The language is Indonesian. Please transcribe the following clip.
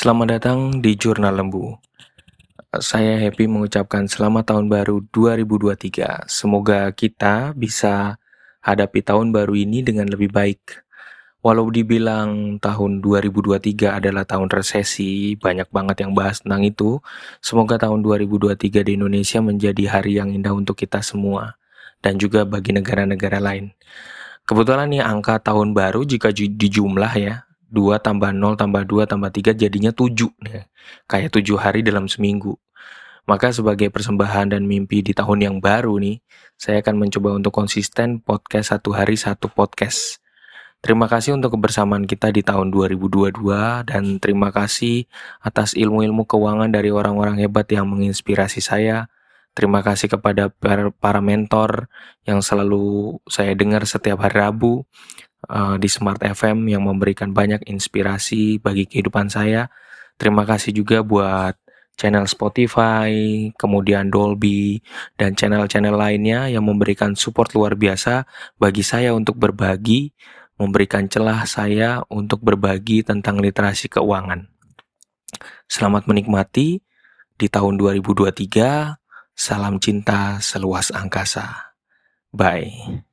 Selamat datang di Jurnal Lembu. Saya happy mengucapkan selamat tahun baru 2023. Semoga kita bisa hadapi tahun baru ini dengan lebih baik. Walau dibilang tahun 2023 adalah tahun resesi, banyak banget yang bahas tentang itu. Semoga tahun 2023 di Indonesia menjadi hari yang indah untuk kita semua dan juga bagi negara-negara lain. Kebetulan nih angka tahun baru jika dijumlah ya, 2 tambah 0 tambah 2 tambah 3 jadinya 7 nih. Kayak 7 hari dalam seminggu. Maka sebagai persembahan dan mimpi di tahun yang baru nih, saya akan mencoba untuk konsisten podcast satu hari satu podcast. Terima kasih untuk kebersamaan kita di tahun 2022 dan terima kasih atas ilmu-ilmu keuangan dari orang-orang hebat yang menginspirasi saya. Terima kasih kepada para mentor yang selalu saya dengar setiap hari Rabu uh, di Smart FM yang memberikan banyak inspirasi bagi kehidupan saya. Terima kasih juga buat channel Spotify, kemudian Dolby, dan channel-channel lainnya yang memberikan support luar biasa bagi saya untuk berbagi memberikan celah saya untuk berbagi tentang literasi keuangan. Selamat menikmati di tahun 2023. Salam cinta seluas angkasa. Bye.